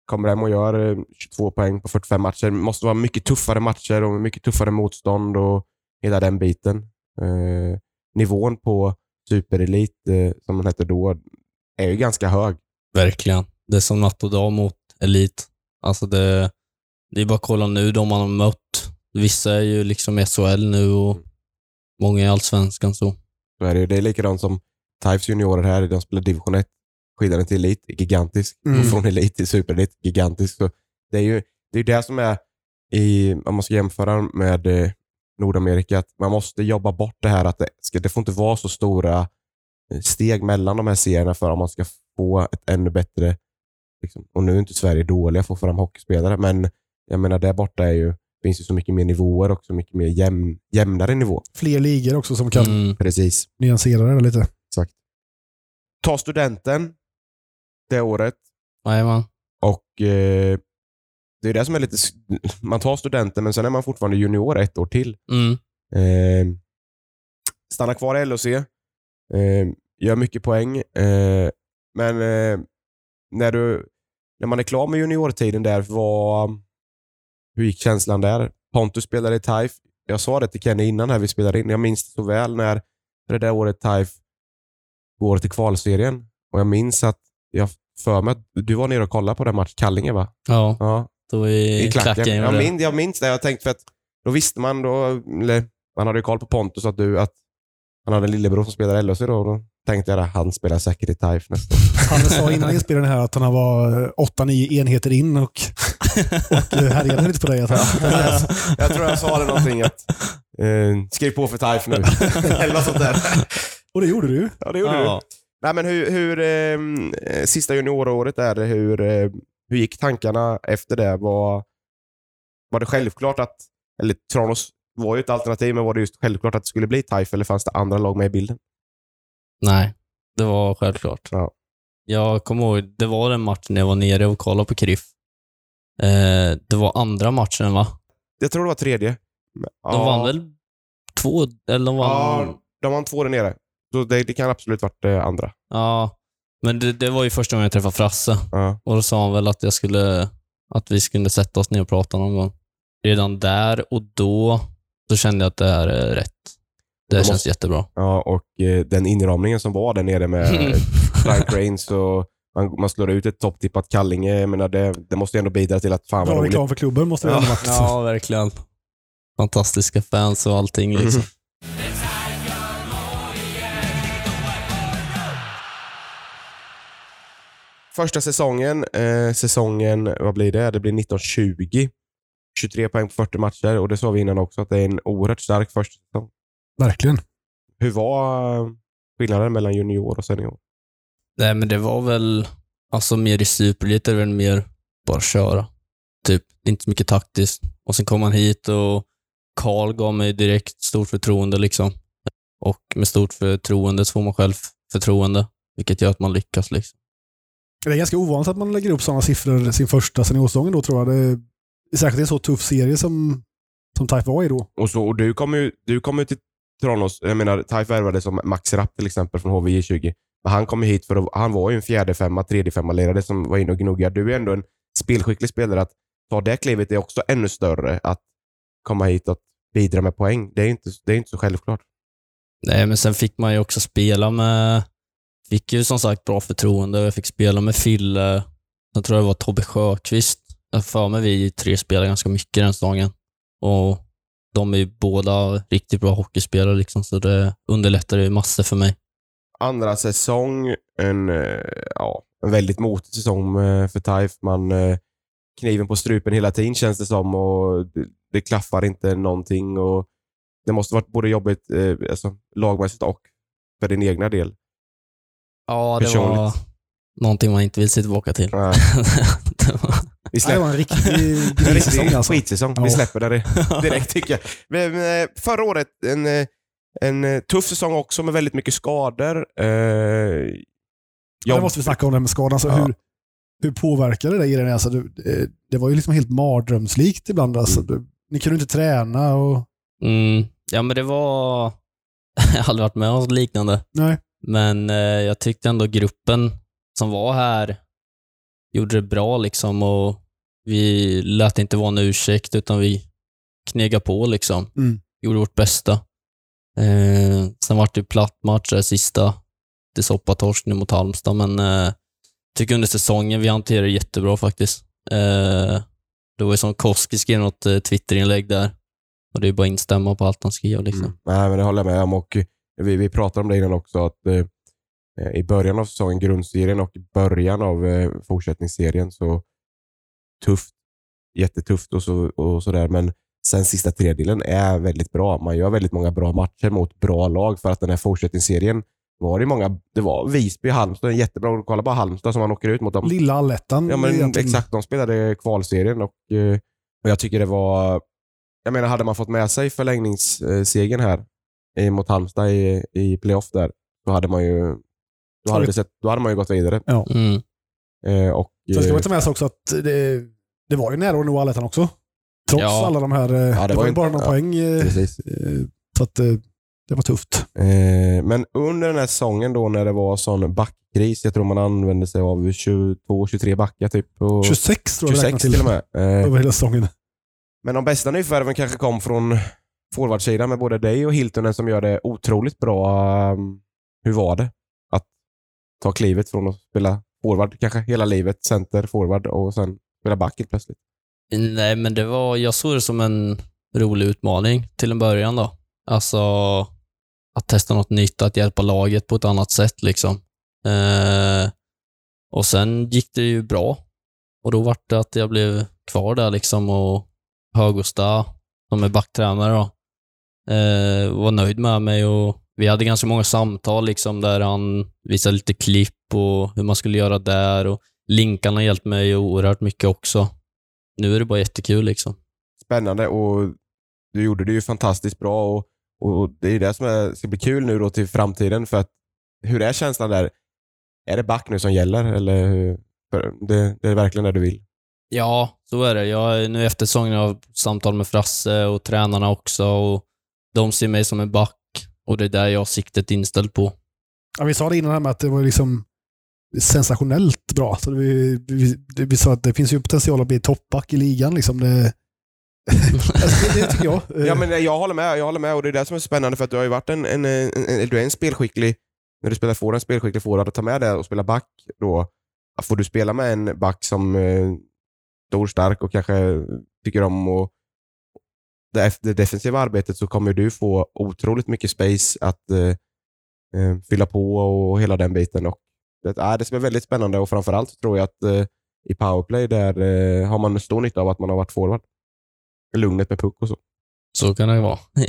Kommer hem och gör eh, 22 poäng på 45 matcher. måste vara mycket tuffare matcher och mycket tuffare motstånd och hela den biten. Eh, nivån på superelit, eh, som den hette då, är ju ganska hög. Verkligen. Det är som natt och dag mot elit. Alltså det, det är bara att kolla nu de man har mött. Vissa är ju liksom SHL nu och många i Allsvenskan så. Så är det, det är likadant som Taifs juniorer här, de spelar division 1. Skillnaden till elit är gigantisk. Mm. Och från elit till superelit, gigantisk. Så det är ju det, är det som är, i, om man ska jämföra med eh, Nordamerika, att man måste jobba bort det här att det, ska, det får inte vara så stora eh, steg mellan de här serierna för att man ska få ett ännu bättre, liksom, och nu är inte Sverige dåliga att få fram hockeyspelare, men jag menar där borta är ju, finns ju så mycket mer nivåer och så mycket mer jämn, jämnare nivå. Fler ligor också som kan Mm. Precis. nyansera det lite. Ta studenten det året Jajamän. och eh, det är det som är lite... Man tar studenten men sen är man fortfarande junior ett år till. Mm. Eh, stannar kvar i LHC. Eh, gör mycket poäng. Eh, men eh, när, du, när man är klar med juniortiden där, vad, hur gick känslan där? Pontus spelade i TAIF. Jag sa det till Kenny innan här vi spelade in. Jag minns det så väl när det där året TAIF går till kvalserien. Och jag minns att jag för mig att du var nere och kollade på den matchen, Kallinge va? Ja, Ja, då i, i klacken. klacken. jag, minns, jag minns det. Jag tänkte för att då visste man, då, eller man hade ju koll på Pontus att du, att han hade en lillebror som spelade i LHC då. Och då tänkte jag att han spelar säkert i TAIF nästa år. Han sa innan inspelningen här att han var 8-9 enheter in och, och härjade lite på dig. Att han, jag tror jag sa det någonting att eh, skriv på för TAIF nu. eller något sånt där. och det gjorde du. Ja, det gjorde du. Ja. Nej, men hur, hur ehm, eh, sista junioråret är det, hur, eh, hur gick tankarna efter det? Var, var det självklart att, eller Tranås var ju ett alternativ, men var det just självklart att det skulle bli TAIF eller fanns det andra lag med i bilden? Nej, det var självklart. Ja. Jag kommer ihåg, det var den matchen jag var nere och kollade på KRIF. Eh, det var andra matchen va? Jag tror det var tredje. De vann väl två, eller de vann... Ja, de vann två där nere. Så det, det kan absolut varit det andra. Ja, men det, det var ju första gången jag träffade Frasse. Ja. Och då sa han väl att jag skulle, att vi skulle sätta oss ner och prata någon gång. Redan där och då, så kände jag att det här är rätt. Det känns måste- jättebra. Ja, och eh, den inramningen som var där nere med Frank Rains och man, man slår ut ett topptippat Kallinge. Jag menar, det, det måste ju ändå bidra till att fan vad Bra roligt. reklam för klubben måste det ändå varit. ja, verkligen. Fantastiska fans och allting liksom. Första säsongen, eh, säsongen, vad blir det? Det blir 1920. 23 poäng på 40 matcher och det sa vi innan också att det är en oerhört stark första säsong. Verkligen. Hur var skillnaden mellan junior och senior? Nej, men det var väl, alltså mer i det väl mer bara köra. Typ, det är inte så mycket taktiskt. Och sen kom man hit och Karl gav mig direkt stort förtroende liksom. Och med stort förtroende så får man själv förtroende, vilket gör att man lyckas liksom. Det är ganska ovanligt att man lägger upp sådana siffror sin första seniorsäsongen då tror jag. Det är, särskilt i en så tuff serie som, som Type var i då. Och, så, och du kom ju du kom ju till Tranås, jag menar, Taif värvade som Max Rapp till exempel från HVJ20. Men han kom hit för att, han var ju en fjärde femma, tredje femma ledare som var inne och gnuggade. Du är ändå en spelskicklig spelare. Att ta det klivet är också ännu större. Att komma hit och bidra med poäng. Det är inte, det är inte så självklart. Nej, men sen fick man ju också spela med... Fick ju som sagt bra förtroende. Jag fick spela med Fille. Sen tror jag det var Tobbe Sjöqvist. Jag för mig vi tre spelade ganska mycket den säsongen. Och de är ju båda riktigt bra hockeyspelare, liksom, så det underlättade ju massor för mig. Andra säsong, en, eh, ja, en väldigt motig säsong eh, för Taif. Man eh, kniven på strupen hela tiden känns det som och det, det klaffar inte någonting. Och det måste varit både jobbigt alltså, lagmässigt och för din egna del. Ja, det var Personligt. någonting man inte vill se tillbaka till. Nej. det var... Vi Det var släpper en riktig en grissäsong riktig alltså. skitsäsong. Ja. Vi släpper det direkt tycker jag. Men, förra året, en, en eh, tuff säsong också med väldigt mycket skador. Eh, Ja, jobb- det måste vi snacka om det med skadan. Alltså, Ja. hur, hur påverkade det dig? Alltså, du, det, det var ju liksom helt mardrömslikt ibland. Alltså, Mm. du, ni kunde inte träna och... Mm, ja, men det var... jag har aldrig varit med om något liknande. Nej. Men eh, jag tyckte ändå gruppen som var här gjorde det bra liksom och vi lät inte vara en ursäkt utan vi knegade på liksom. Mm. Gjorde vårt bästa. Eh, sen vart det platt match där sista. Det soppatorsk nu mot Halmstad, men eh, tycker under säsongen vi hanterade det jättebra faktiskt. Eh, det var ju som Koski skrev något eh, Twitterinlägg där. Och det är bara att instämma på allt han skrev liksom. Mm. Nej, men det håller jag med om. Och vi, vi pratade om det innan också, att eh, eh, i början av säsongen, grundserien och i början av eh, fortsättningsserien, så tufft. Jättetufft och, så, och sådär. Men sen sista tredjedelen är väldigt bra. Man gör väldigt många bra matcher mot bra lag för att den här fortsättningsserien var det många, det var Visby, Halmstad, jättebra. Kolla bara Halmstad som man åker ut mot dem. Lilla allettan. Ja, men egentligen. exakt. De spelade kvalserien och, eh, och jag tycker det var... Jag menar, hade man fått med sig förlängningssegern här eh, mot Halmstad i, i playoff där, då hade man ju då hade, det sett, då hade man ju gått vidare. Mm. Eh, och, Sen ska man ta med sig också att det, det var ju nära att nå allettan också. Trots Ja. alla de här... eh, det det, var ju bara några ja. poäng. eh, precis. eh, Så att det var tufft. Eh, men under den här säsongen då när det var sån backkris, jag tror man använde sig av 22-23 backar typ. Och 26 tror jag vi 26 räknar till och med. Eh, Över hela säsongen. Men de bästa nyförvärven kanske kom från forwardsidan med både dig och Hiltonen som gör det otroligt bra. Um, Hur var det att ta klivet från att spela forward kanske hela livet, center, forward och sen spela back helt plötsligt? Nej, men det var, jag såg det som en rolig utmaning till en början då. Alltså, att testa något nytt, att hjälpa laget på ett annat sätt liksom. Eh, och sen gick det ju bra. Och då var det att jag blev kvar där liksom och Högosta, som är backtränare då, eh, var nöjd med mig och vi hade ganska många samtal liksom där han visade lite klipp och hur man skulle göra där och Linkan har hjälpt mig oerhört mycket också. Nu är det bara jättekul liksom. Spännande och du gjorde det ju fantastiskt bra och, och det är det som är, ska bli kul nu då till framtiden för att hur är känslan där? Är det back nu som gäller eller hur- det, det är verkligen det du vill? Ja, så är det. Jag, nu efter säsongen har jag samtal med Frasse och tränarna också och de ser mig som en back och det är där jag har siktet inställt på. Ja, vi sa det innan här med att det var liksom sensationellt bra. Så vi, vi, vi sa att det finns ju potential att bli toppback i ligan. Liksom. Det, alltså, det, det tycker jag. Ja, men jag håller med. Jag håller med och det är det som är spännande för att du har ju varit en, en, en, en du är en spelskicklig, när du spelar forward, en spelskicklig forward, att ta med det och spela back då, får du spela med en back som eh, stor, stark och kanske tycker om och det, det defensiva arbetet så kommer du få otroligt mycket space att eh, eh, fylla på och hela den biten. Och det, är det som är väldigt spännande och framförallt tror jag att eh, i powerplay där eh, har man stor nytta av att man har varit forward. Lugnet med puck och så. Så kan det vara.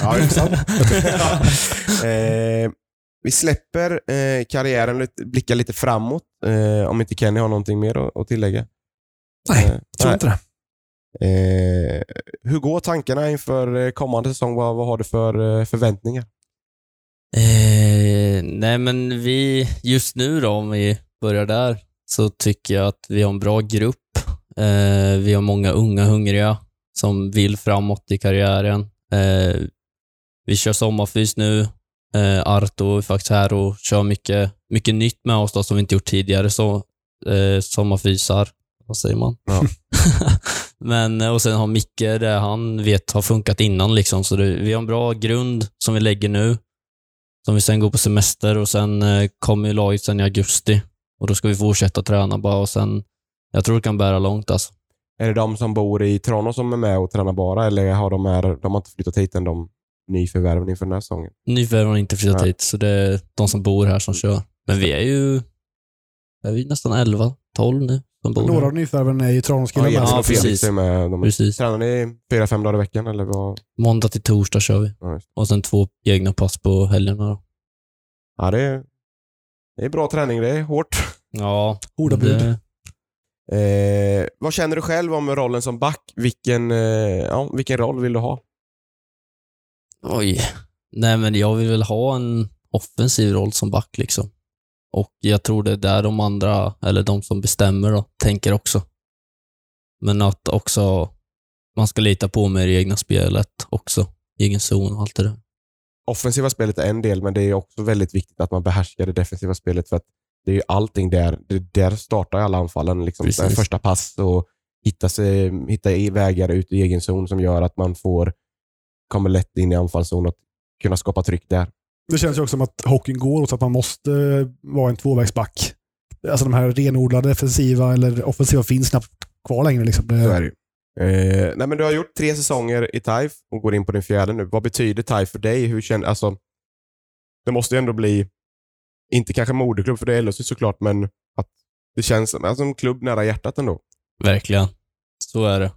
Ja, intressant. eh, vi släpper eh, karriären och blickar lite framåt. Eh, om inte Kenny har någonting mer att, att tillägga. Nej, Eh, jag tror inte det. Eh, hur går tankarna inför eh, kommande säsong? Vad, vad har du för eh, förväntningar? Eh, nej, men vi, just nu då, om vi börjar där, så tycker jag att vi har en bra grupp. Eh, vi har många unga hungriga som vill framåt i karriären. Eh, vi kör sommarfys nu. Eh, Arto är faktiskt här och kör mycket, mycket nytt med oss då, som vi inte gjort tidigare. Så, eh, sommarfysar, vad säger man? Ja. Men, och sen har Micke det han vet har funkat innan. Liksom. Så det, vi har en bra grund som vi lägger nu. Som vi sen går på semester och sen eh, kommer ju laget sen i augusti. Och då ska vi fortsätta träna bara och sen, jag tror det kan bära långt alltså. Är det de som bor i Tranås som är med och tränar bara eller har de, är, de har inte flyttat hit än, de nyförvärven inför den här säsongen? Nyförvärv har inte flyttat Ja. hit, så det är de som bor här som kör. Men vi är ju, är vi nästan 11, 12 nu som bor Några av nyförvärven är ju Ja, Tranåskillar Jens med. Ja, precis. är med. De, Precis. Tränar ni fyra, fem dagar i veckan eller vad? Måndag till torsdag kör vi. Ja. Och sen två egna pass på helgerna då. Ja, det är, det är bra träning. Det är hårt. Ja, Hårda bud. det, Eh, vad känner du själv om rollen som back? Vilken, eh, ja, vilken roll vill du ha? oj. Nej, men jag vill väl ha en offensiv roll som back liksom. Och jag tror det är där de andra, eller de som bestämmer då, tänker också. Men att också man ska lita på i det egna spelet också. Egen zon och allt det där. Offensiva spelet är en del, men det är också väldigt viktigt att man behärskar det defensiva spelet för att det är ju allting där. Det där startar alla anfallen. Liksom. Första pass och hitta, sig, hitta i vägar ut i egen zon som gör att man får kommer lätt in i anfallszon och kunna skapa tryck där. Det känns ju också som att hockeyn går åt att man måste vara en tvåvägsback. Alltså de här renodlade defensiva eller offensiva finns knappt kvar längre. Liksom. Så är Det, det ju. Eh, nej, men du har gjort tre säsonger i TIFE och går in på din fjärde nu. Vad betyder TIFE för dig? Hur känner, alltså, det måste ju ändå bli, inte kanske moderklubb för det är LHC såklart, men att det känns som alltså, en klubb nära hjärtat ändå. Verkligen. Så är det.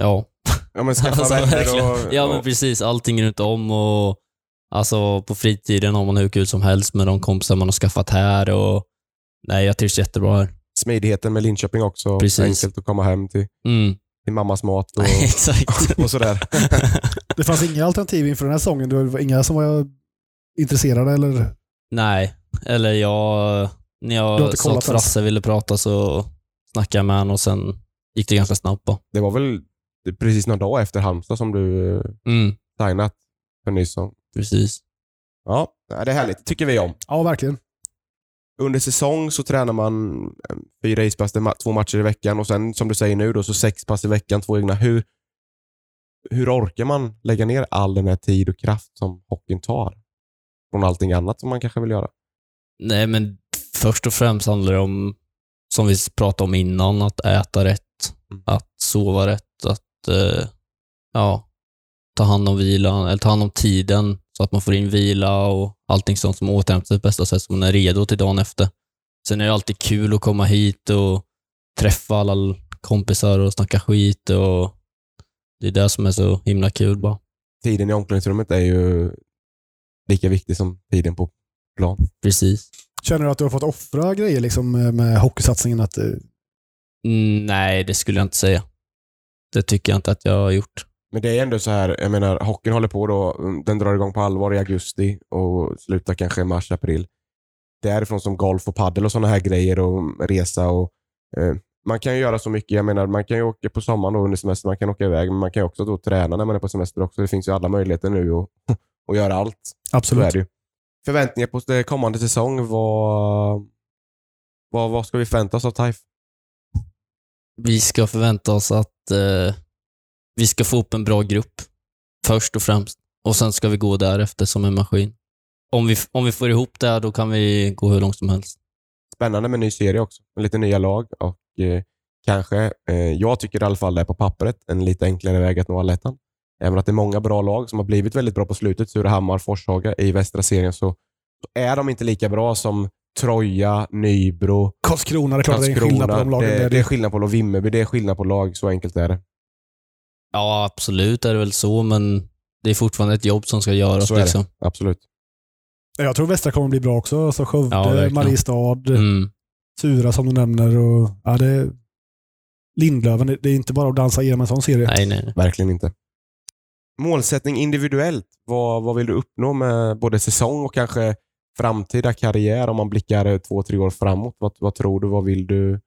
Ja. Ja, men skaffa Alltså, vänner verkligen. och... Ja, men och precis. Allting runt om och alltså på fritiden har man hur kul som helst med de kompisar man har skaffat här och nej, jag trivs jättebra här. smidigheten med Linköping också. Precis. Enkelt att komma hem till, Mm. till mammas mat och, Exakt. och sådär. det fanns inga alternativ inför den här säsongen. Det var inga som var intresserade eller? nej, eller jag... När jag sa att Frasse ville prata så snackade jag med honom och sen gick det ganska snabbt bara. Det var väl precis några dagar efter Halmstad som du eh, Mm, signat för ny säsong. Precis. Ja, det är härligt. tycker vi om. Ja, verkligen. Under säsong så tränar man eh, fyra ispass, det två matcher i veckan och sen som du säger nu då, så sex pass i veckan, två egna. Hur, hur orkar man lägga ner all den här tid och kraft som hockeyn tar? Från allting annat som man kanske vill göra. Nej, men först och främst handlar det om, som vi pratade om innan, att äta rätt, Mm. att sova rätt, att eh, ja, ta hand om vilan, eller ta hand om tiden så att man får in vila och allting sånt som återhämtar sig på bästa sätt så man är redo till dagen efter. Sen är det alltid kul att komma hit och träffa alla kompisar och snacka skit och det är det som är så himla kul bara. Tiden i omklädningsrummet är ju lika viktig som tiden på plan. Precis. Känner du att du har fått offra grejer liksom, med- hockeysatsningen? Att, eh, Mm, nej, det skulle jag inte säga. Det tycker jag inte att jag har gjort. Men det är ändå så här, jag menar, hockeyn håller på då, den drar igång på allvar i augusti och slutar kanske i mars, april. Därifrån som golf och paddel och sådana här grejer och resa och eh, man kan ju göra så mycket. Jag menar, man kan ju åka på sommaren då under semester, man kan åka iväg, men man kan ju också då träna när man är på semester också. Det finns ju alla möjligheter nu att, att göra allt. Absolut. Förväntningar på det kommande säsong, vad, vad, vad ska vi förvänta oss av TIFE? Vi ska förvänta oss att eh, vi ska få upp en bra grupp, först och främst. Och sen ska vi gå därefter som en maskin. Om vi, om vi får ihop det, här, då kan vi gå hur långt som helst. Spännande med en ny serie också. Med lite nya lag och eh, kanske, eh, jag tycker i alla fall det är på pappret, en lite enklare väg att nå allettan. Även att det är många bra lag som har blivit väldigt bra på slutet, Surahammar, Forshaga i västra serien, så, är de inte lika bra som Troja, Nybro, Karlskrona, det är klart det är en skillnad på de lagen. det, det är skillnad på lag. Vimmerby, det är skillnad på lag. Så enkelt är det. Ja, absolut är det väl så, men det är fortfarande ett jobb som ska göras. Så är det. liksom. Absolut. Jag tror Västra kommer bli bra också. Alltså Skövde, Ja, verkligen. Mariestad, Mm. Sura som du nämner. Och, ja, det, Lindlöven, det, är inte bara att dansa igenom en sån serie. Nej, nej, nej. Verkligen inte. målsättning individuellt. Vad, vad vill du uppnå med både säsong och kanske framtida karriär om man blickar två, tre år framåt? Vad, vad tror du? Vad vill du?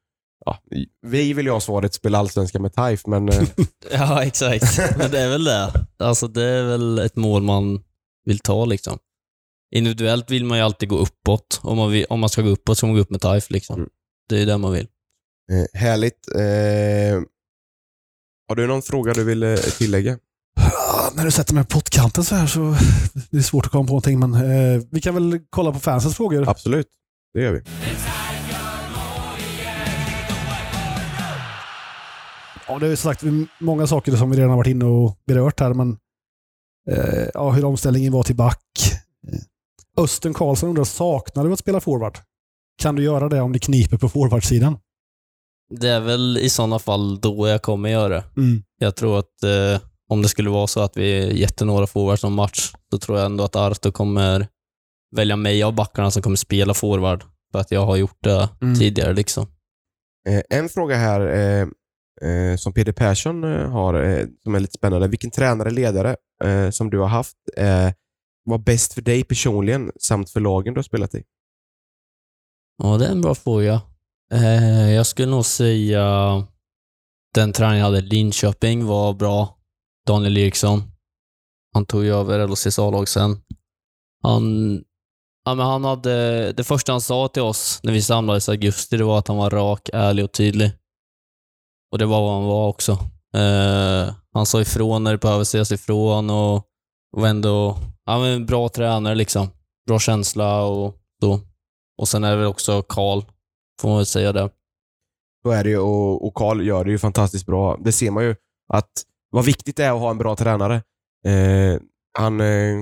Ja, vi vill ju ha svaret spela allsvenska med Taif, men eh, Ja, exakt. Men det är väl det. Alltså det är väl ett mål man vill ta liksom. Individuellt vill man ju alltid gå uppåt. Om man, vill, om man ska gå uppåt ska man gå upp med TIFE liksom. Mm. Det är det man vill. eh, härligt. Eh, har du någon fråga du vill eh, tillägga? Ja, när du sätter mig på pottkanten så här så det är svårt att komma på någonting. Men eh, vi kan väl kolla på fansens frågor. Absolut, det gör vi. Ja, det är som sagt många saker som vi redan har varit inne och berört här, men eh, ja, hur omställningen var till back. Eh, Östen Karlsson undrar, saknar du att spela forward? Kan du göra det om det kniper på forwardsidan? Det är väl i sådana fall då jag kommer göra det. Mm. Jag tror att eh, om det skulle vara så att vi jätte några forwards som match, så tror jag ändå att Arto kommer välja mig av backarna som kommer spela forward. För att jag har gjort det Mm. tidigare liksom. Eh, en fråga här eh, Eh, som Peder Persson eh, har, eh, som är lite spännande. Vilken tränare, ledare eh, som du har haft eh, var bäst för dig personligen samt för lagen du har spelat i? Ja, det är en bra fråga. Eh, jag skulle nog säga den tränaren jag hade i Linköping var bra. Daniel Eriksson. Han tog ju över LHCs A-lag sen. Han, ja, men han hade, det första han sa till oss när vi samlades i augusti, det var att han var rak, ärlig och tydlig. Och det var vad han var också. Eh, han sa ifrån när det behöver sägas ifrån och var ändå ja, men en bra tränare liksom. Bra känsla och så. Och sen är det väl också Karl, får man väl säga det. Så är det ju och, och Karl gör det ju fantastiskt bra. Det ser man ju att vad viktigt det är att ha en bra tränare. Eh, han, eh,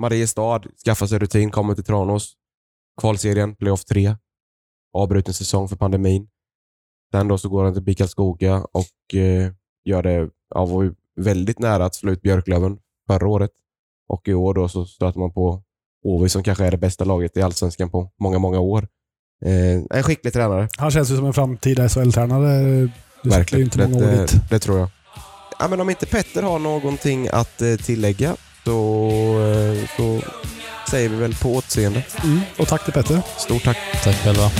Mariestad skaffar sig rutin, kommer till Tranås. Kvalserien, playoff 3. Avbruten säsong för pandemin. Sen då så går han till BIK Karlskoga och eh, gör det, ja, var ju väldigt nära att slå ut Björklöven förra året. Och i år då så stöter man på Åby som kanske är det bästa laget i Allsvenskan på många, många år. Eh, en skicklig tränare. Han känns ju som en framtida SHL-tränare. Sitter ju Verkligen. inte många år det, dit. det tror jag. Ja, men om inte Petter har någonting att eh, tillägga så, eh, så säger vi väl på återseende. Mm. Och tack till Petter. Stort tack. Tack själva.